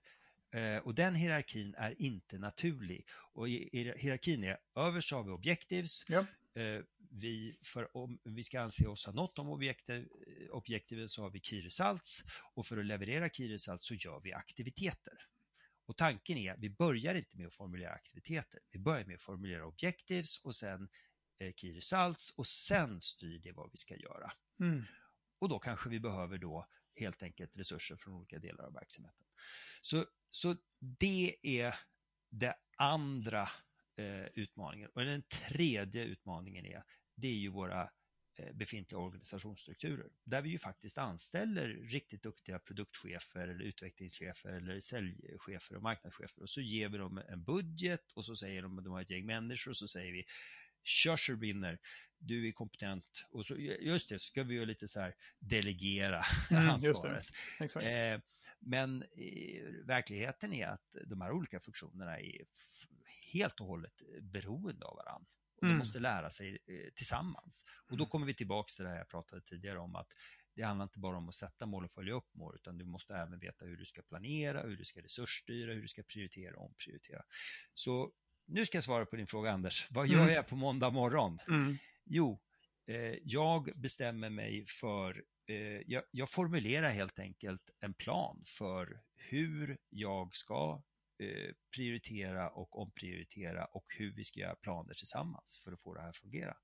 Eh, och den hierarkin är inte naturlig. Och hierarkin är överst har vi objectives. Ja. Eh, vi, för om vi ska anse oss ha nått de objektiv, objektiven så har vi key results. Och för att leverera key results så gör vi aktiviteter. Och tanken är, vi börjar inte med att formulera aktiviteter. Vi börjar med att formulera objectives och sen eh, key results och sen styr det vad vi ska göra. Mm. Och då kanske vi behöver då helt enkelt resurser från olika delar av verksamheten. Så, så det är den andra eh, utmaningen. Och den tredje utmaningen är, det är ju våra befintliga organisationsstrukturer. Där vi ju faktiskt anställer riktigt duktiga produktchefer eller utvecklingschefer eller säljchefer och marknadschefer och så ger vi dem en budget och så säger de att de har ett gäng människor och så säger vi kör du är kompetent och så just det, så ska vi ju lite så här delegera [LAUGHS] Mm, ansvaret. Eh, men eh, verkligheten är att de här olika funktionerna är helt och hållet beroende av varandra. De Mm. måste lära sig eh, tillsammans. Och då Mm. kommer vi tillbaka till det här jag pratade tidigare om att det handlar inte bara om att sätta mål och följa upp mål utan du måste även veta hur du ska planera, hur du ska resursstyra, hur du ska prioritera och omprioritera. Så nu ska jag svara på din fråga Anders. [LAUGHS] Vad gör Mm. jag på måndag morgon? Mm. Jo, eh, jag bestämmer mig för, eh, jag, jag formulerar helt enkelt en plan för hur jag ska prioritera och omprioritera och hur vi ska göra planer tillsammans för att få det här att fungera.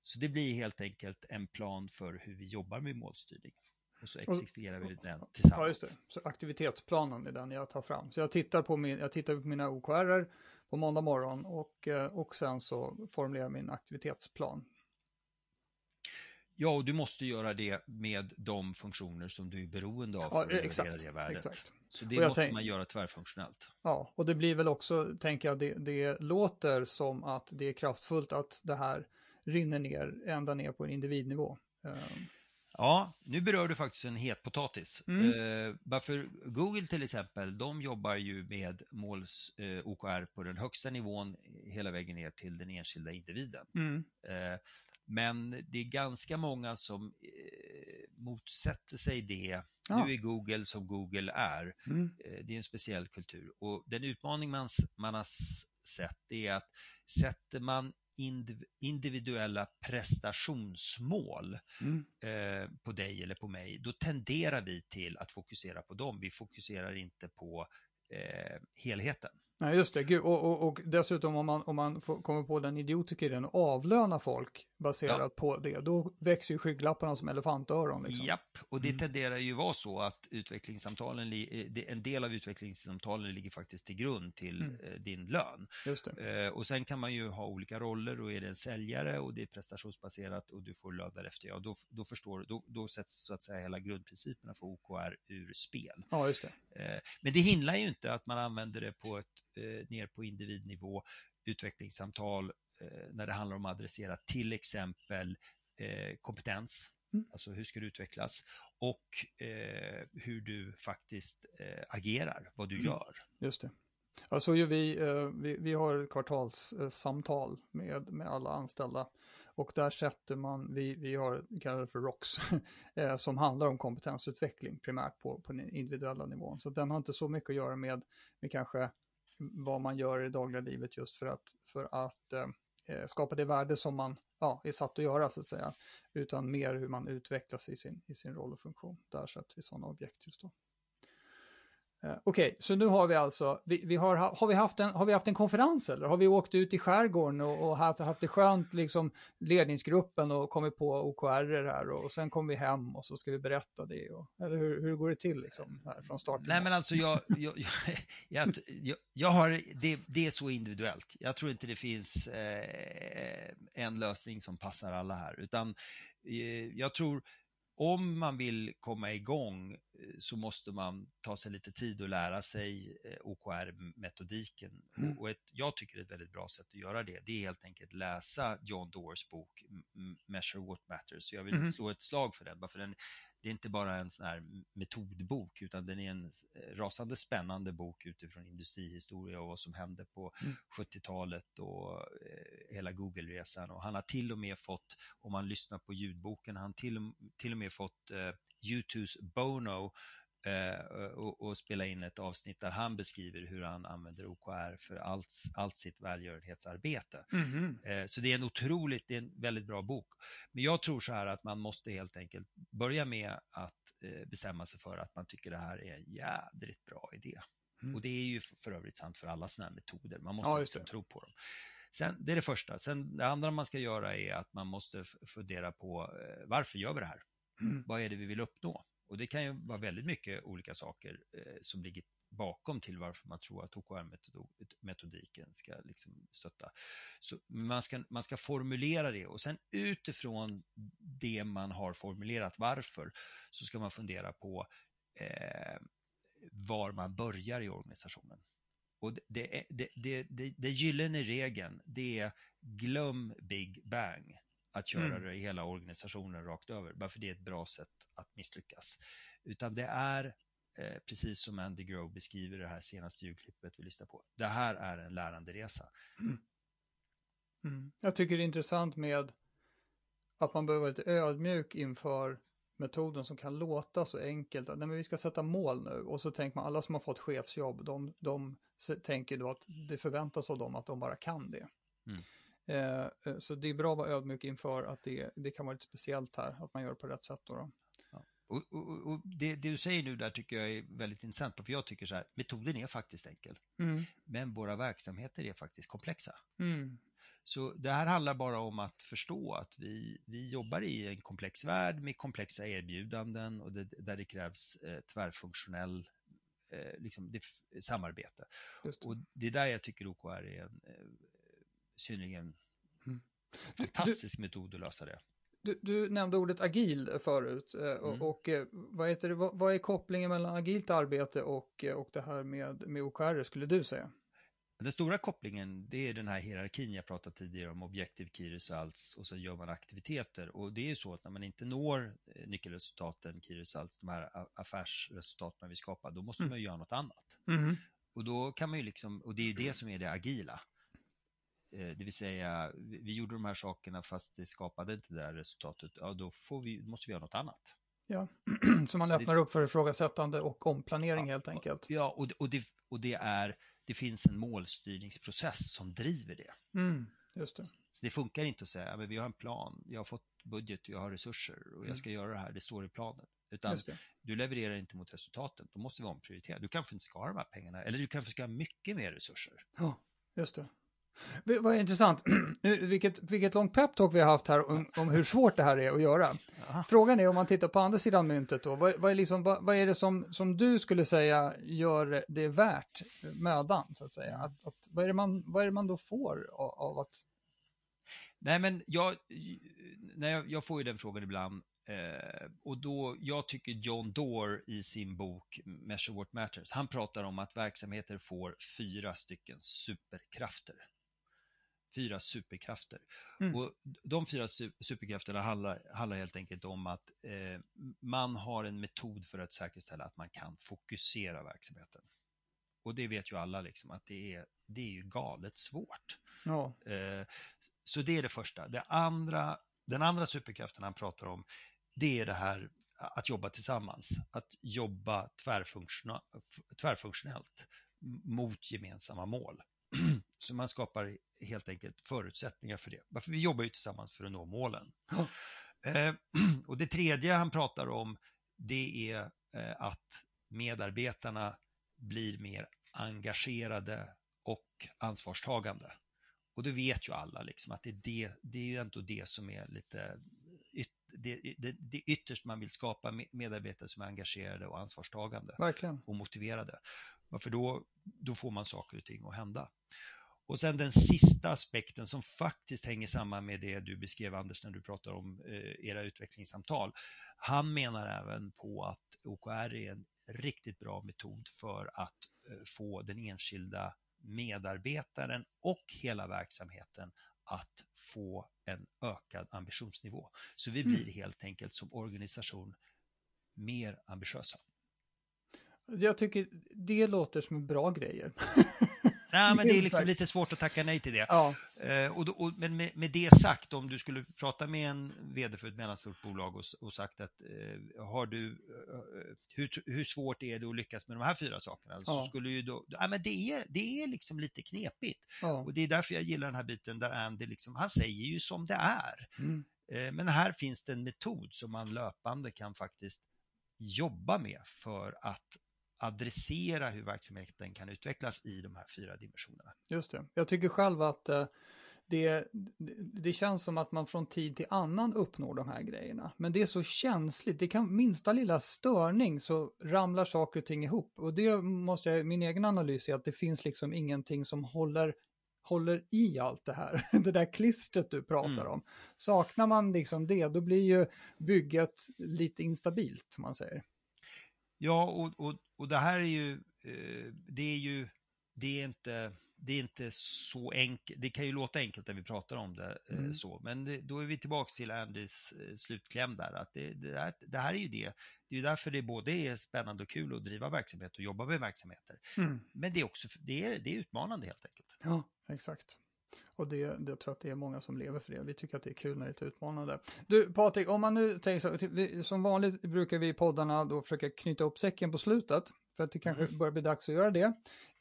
Så det blir helt enkelt en plan för hur vi jobbar med målstyrning. Och så exekverar vi den tillsammans. Ja, just det. Så aktivitetsplanen är den jag tar fram. Så jag tittar på, min, jag tittar på mina OKR på måndag morgon och, eh, och sen så formulerar jag min aktivitetsplan. Ja, och du måste göra det med de funktioner som du är beroende av för Ja, att exakt. det värdet. exakt. Så det måste tänk- man göra tvärfunktionellt. Ja, och det blir väl också, tänker jag, det, det låter som att det är kraftfullt att det här rinner ner ända ner på en individnivå. Um, Ja, nu berör du faktiskt en het potatis. Mm. Eh, varför Google till exempel, de jobbar ju med måls eh, OKR på den högsta nivån hela vägen ner till den enskilda individen. mm, Eh, men det är ganska många som eh, motsätter sig det. Ja. Nu är Google som Google är. mm, Eh, det är en speciell kultur. Och den utmaning man, man har sett är att sätter man indiv- individuella prestationsmål mm. eh, på dig eller på mig, då tenderar vi till att fokusera på dem. Vi fokuserar inte på eh, helheten. Nej, just det. Gud, och, och, och dessutom om man, om man får, kommer på den idiotiska idén att avlöna folk baserat Ja. på det, då växer ju skygglapparna som elefantöron. Liksom. Japp, och det Mm. tenderar ju vara så att utvecklingssamtalen, li- eh, en del av utvecklingssamtalen ligger faktiskt till grund till Mm. eh, din lön. Just det. Eh, och sen kan man ju ha olika roller och är det en säljare och det är prestationsbaserat och du får lön därefter, ja då, då förstår du, då, då sätts så att säga hela grundprinciperna för OKR ur spel. Ja, just det. Men det hindrar ju inte att man använder det på ett, ner på individnivå, utvecklingssamtal, eh, när det handlar om att adressera till exempel eh, kompetens, Mm. alltså hur ska du utvecklas, och eh, hur du faktiskt eh, agerar, vad du Mm. gör. Just det. Ja, så gör vi, eh, vi, vi har kvartalssamtal med, med alla anställda och där sätter man, vi, vi har, vi kallar det för ROX, [LAUGHS] eh, som handlar om kompetensutveckling primärt på, på den individuella nivån. Så den har inte så mycket att göra med, med kanske vad man gör i det dagliga livet just för att, för att eh, eh, skapa det värde som man ja, är satt att göra så att säga, utan mer hur man utvecklas i sin, i sin roll och funktion. Där sätter vi sådana objekt just då. Eh, Okej, så nu har vi alltså, vi, vi har, har, vi haft en, har vi haft en konferens eller? Har vi åkt ut i skärgården och, och haft, haft det skönt, liksom ledningsgruppen och kommit på OKR här och, och sen kommer vi hem och så ska vi berätta det. Och, eller hur, hur går det till liksom här från starten? Nej men alltså jag, jag, [LAUGHS] jag, jag, jag har, det, det är så individuellt. Jag tror inte det finns eh, en lösning som passar alla här, utan eh, jag tror om man vill komma igång eh, så måste man ta sig lite tid och lära sig eh, OKR-metodiken. Mm. Och ett, jag tycker ett väldigt bra sätt att göra det, det är helt enkelt läsa John Doors bok Measure What Matters. Så jag vill Mhm. slå ett slag för den, bara för den, det är inte bara en sån här metodbok, utan den är en eh, rasande spännande bok utifrån industrihistoria och vad som hände på Mm. 70-talet och eh, hela Google-resan. Och han har till och med fått, om man lyssnar på ljudboken, han till, till och med fått eh, U2s Bono och, och spela in ett avsnitt där han beskriver hur han använder OKR för allt, allt sitt välgörenhetsarbete. Mhm. Eh, Så det är en otroligt, det är en väldigt bra bok. Men jag tror så här att man måste helt enkelt börja med att eh, bestämma sig för att man tycker det här är en jädrigt bra idé. Mm. Och det är ju för- övrigt sant för alla sådana här metoder. Man måste Ja, det. tro på dem. Sen, det är det första. Sen det andra man ska göra är att man måste fundera på eh, varför gör vi det här? Mm. Vad är det vi vill uppnå? Och det kan ju vara väldigt mycket olika saker eh, som ligger bakom till varför man tror att OKR-metodiken ska liksom stötta. Så man, ska, man ska formulera det och sen utifrån det man har formulerat varför så ska man fundera på eh, var man börjar i organisationen. Och det, det, är- det, det, det, det gyllene regeln, det är glöm Big Bang. Att köra Mm. hela organisationen rakt över, bara för det är ett bra sätt att misslyckas. Utan det är, eh, precis som Andy Grove beskriver det här senaste ljudklippet vi lyssnar på, det här är en läranderesa. Mm. Jag tycker det är intressant med att man behöver vara lite ödmjuk inför metoden som kan låta så enkelt. Nej, men vi ska sätta mål nu och så tänker man alla som har fått chefsjobb, de, de tänker då att det förväntas av dem att de bara kan det. Mm. Eh, eh, så det är bra att vara ödmjuk inför att det, det kan vara lite speciellt här, att man gör det på rätt sätt. Då, då. Och, och, och det, det du säger nu där tycker jag är väldigt intressant, för jag tycker så här, metoden är faktiskt enkel, Mm. men våra verksamheter är faktiskt komplexa. Mm. Så det här handlar bara om att förstå att vi, vi jobbar i en komplex värld med komplexa erbjudanden och det, där det krävs eh, tvärfunktionell eh, liksom, det, samarbete. Det. Och det är där jag tycker OKR är en eh, synnerligen Mm. fantastisk metod att lösa det. Du, du nämnde ordet agil förut eh, och, Mm. och eh, vad, heter det, vad, vad är kopplingen mellan agilt arbete och, eh, och det här med, med OKR skulle du säga? Den stora kopplingen, det är den här hierarkin jag pratade tidigare om, objektiv key results och så gör man aktiviteter. Och det är ju så att när man inte når nyckelresultaten, key results, de här affärsresultaten man vill skapa, då måste mm. man ju göra något annat. Mm. Och då kan man ju liksom, och det är ju det som är det agila. Eh, det vill säga, vi gjorde de här sakerna fast det skapade inte det där resultatet, ja då vi, måste vi göra något annat. Ja, [CLEARS THROAT] så man så öppnar det, upp för ifrågasättande och omplanering ja, helt enkelt. Ja, och det, och, det, och det är, det finns en målstyrningsprocess som driver det. Mm, just det. Så det funkar inte att säga, men vi har en plan, jag har fått budget, jag har resurser och jag ska mm. göra det här, det står i planen. Utan du levererar inte mot resultaten, då måste vi omprioritera. Du kanske inte ska ha de här pengarna, eller du kanske ska ha mycket mer resurser. Ja, just det. Vad intressant. [CLEARS THROAT] vilket, vilket långt peptalk vi har haft här om, om, hur svårt det här är att göra. Ja. Frågan är om man tittar på andra sidan myntet då, vad, vad är, liksom, vad, vad, är det som, som du skulle säga gör det värt mödan, så att säga? Att, att, vad, är det man, vad är man då får av, av att... Nej, men jag, nej, jag får ju den frågan ibland. Eh, och då, jag tycker John Doerr i sin bok Measure What Matters, han pratar om att verksamheter får fyra stycken superkrafter fyra superkrafter. Mm. Och de fyra superkrafterna handlar, handlar helt enkelt om att eh, man har en metod för att säkerställa att man kan fokusera verksamheten. Och det vet ju alla liksom att det är, det är ju galet svårt. Ja. Eh, så det är det första. Det andra, den andra superkraften han pratar om, det är det här att jobba tillsammans, att jobba tvärfunktionellt mot gemensamma mål. [CLEARS THROAT] Så man skapar helt enkelt förutsättningar för det. Varför vi jobbar ju tillsammans för att nå målen. Ja. Eh, [CLEARS THROAT] och det tredje han pratar om, det är eh, att medarbetarna blir mer engagerade och ansvarstagande. Och det vet ju alla liksom att det är, det, det är ju ändå det som är lite det, det, det ytterst man vill skapa medarbetare som är engagerade och ansvarstagande Verkligen. och motiverade. För då, då får man saker och ting att hända. Och sen den sista aspekten som faktiskt hänger samman med det du beskrev Anders när du pratar om eh, era utvecklingssamtal. Han menar även på att OKR är en riktigt bra metod för att eh, få den enskilda medarbetaren och hela verksamheten att få en ökad ambitionsnivå. Så vi blir mm. helt enkelt som organisation mer ambitiösa. Jag tycker det låter som bra grejer. [LAUGHS] Nej, men det är liksom lite svårt att tacka nej till det. Ja. Eh, och, då, och men med, med, det sagt, om du skulle prata med en vd för ett mellanstort bolag och, och sagt att eh, har du, eh, hur, hur svårt är det att lyckas med de här fyra sakerna? Ja. Så skulle ju då, ja, men det är, det är liksom lite knepigt. Ja. Och det är därför jag gillar den här biten där Andy liksom, han säger ju som det är. Mm. Eh, men här finns det en metod som man löpande kan faktiskt jobba med för att adressera hur verksamheten kan utvecklas i de här fyra dimensionerna. Just det. Jag tycker själv att eh, det, det känns som att man från tid till annan uppnår de här grejerna. Men det är så känsligt, det kan minsta lilla störning så ramlar saker och ting ihop. Och det måste jag, min egen analys är att det finns liksom ingenting som håller håller i allt det här, [LAUGHS] det där klistret du pratar mm. om. Saknar man liksom det, då blir ju bygget lite instabilt, som man säger. Ja, och, och, och det här är ju, eh, det är ju, det är inte, det är inte så enkelt, det kan ju låta enkelt när vi pratar om det eh, mm. så, men det, då är vi tillbaka till Andys eh, slutkläm där, att det, det, här, det här är ju det, det är ju därför det både är spännande och kul att driva verksamhet och jobba med verksamheter. Mm. Men det är också, det är, det är utmanande helt enkelt. Ja, exakt. Och det, det, jag tror att det är många som lever för det. Vi tycker att det är kul när det är utmanande. Du Patrik, om man nu tänker så, vi, som vanligt brukar vi i poddarna då försöka knyta upp säcken på slutet. För att det kanske mm. börjar bli dags att göra det.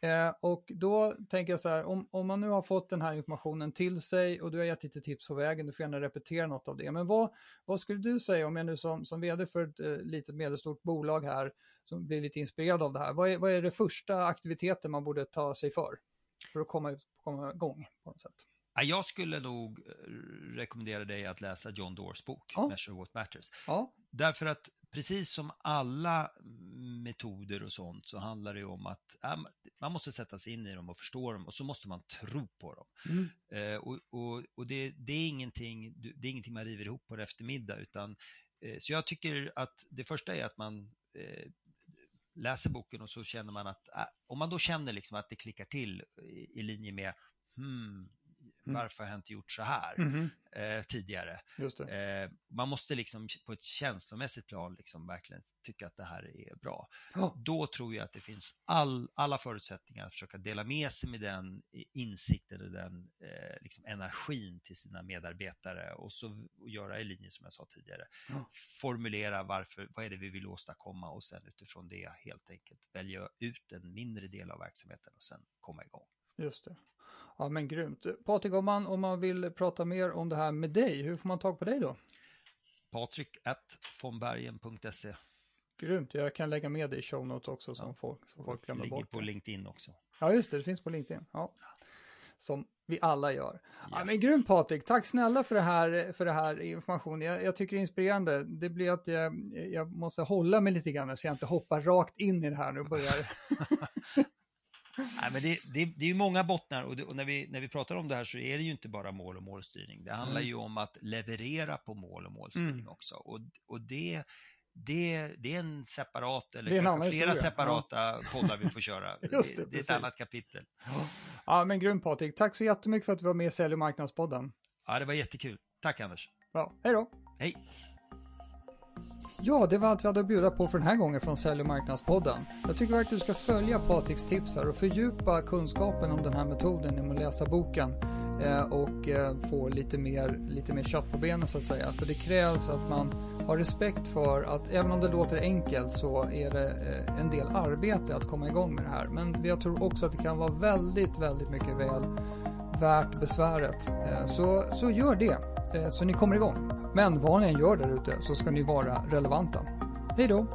Eh, och då tänker jag så här, om, om man nu har fått den här informationen till sig och du har gett lite tips på vägen, du får gärna repetera något av det. Men vad, vad skulle du säga om jag nu som, som vd för ett eh, litet medelstort bolag här, som blir lite inspirerad av det här, vad är, vad är det första aktiviteten man borde ta sig för? För att komma komma igång på något sätt. Jag skulle nog eh, rekommendera dig att läsa John Doors bok, ja. Measure What Matters. Ja. Därför att precis som alla metoder och sånt så handlar det om att man måste sätta sig in i dem och förstå dem och så måste man tro på dem. Mm. Eh, och, och, och det, det, är ingenting, det är ingenting man river ihop på en eftermiddag utan eh, så jag tycker att det första är att man eh, läser boken och så känner man att, äh, om man då känner liksom att det klickar till i, i linje med, hmm, varför har jag inte gjort så här Mhm. eh, tidigare? Eh, man måste liksom på ett känslomässigt plan liksom verkligen tycka att det här är bra. Ja. Då tror jag att det finns all, alla förutsättningar att försöka dela med sig med den insikten och den eh, liksom energin till sina medarbetare och så och göra i linje som jag sa tidigare. Ja. Formulera varför, vad är det vi vill åstadkomma och sen utifrån det helt enkelt välja ut en mindre del av verksamheten och sen komma igång. Just det. Ja men grymt. Patrik, om man, om man vill prata mer om det här med dig, hur får man tag på dig då? Patrik vonbergen.se Grymt, jag kan lägga med det i show notes också som Ja. folk, som folk glömmer ligger bort. på det. LinkedIn också. Ja just det, det finns på LinkedIn. Ja. Som vi alla gör. Ja. Ja. men grymt Patrik, tack snälla för det här, för det här informationen. Jag, jag tycker det är inspirerande. Det blir att jag, jag måste hålla mig lite grann så jag inte hoppar rakt in i det här nu och börjar. [LAUGHS] Nej, men det, det, det är ju många bottnar och, det, och när, vi, när vi pratar om det här så är det ju inte bara mål och målstyrning. Det handlar Mm. ju om att leverera på mål och målstyrning Mm. också. Och, och det, det, det är en separat, eller en flera historia. separata poddar vi får köra. [LAUGHS] Det, det, är precis. ett annat kapitel. ja men grymt Patrik, tack så jättemycket för att du var med i Sälj och marknadspodden. Ja, det var jättekul. Tack Anders. Bra, hej då! Hej! Ja, det var allt vi hade att bjuda på för den här gången från Sälj och marknadspodden. Jag tycker verkligen du ska följa Patriks tips här och fördjupa kunskapen om den här metoden genom att läsa boken eh, och eh, få lite mer, lite mer kött på benen så att säga. För det krävs att man har respekt för att även om det låter enkelt så är det eh, en del arbete att komma igång med det här. Men jag tror också att det kan vara väldigt, väldigt mycket väl värt besväret. Eh, så, så gör det, eh, så ni kommer igång. Men vad ni än gör där ute så ska ni vara relevanta. Hej då!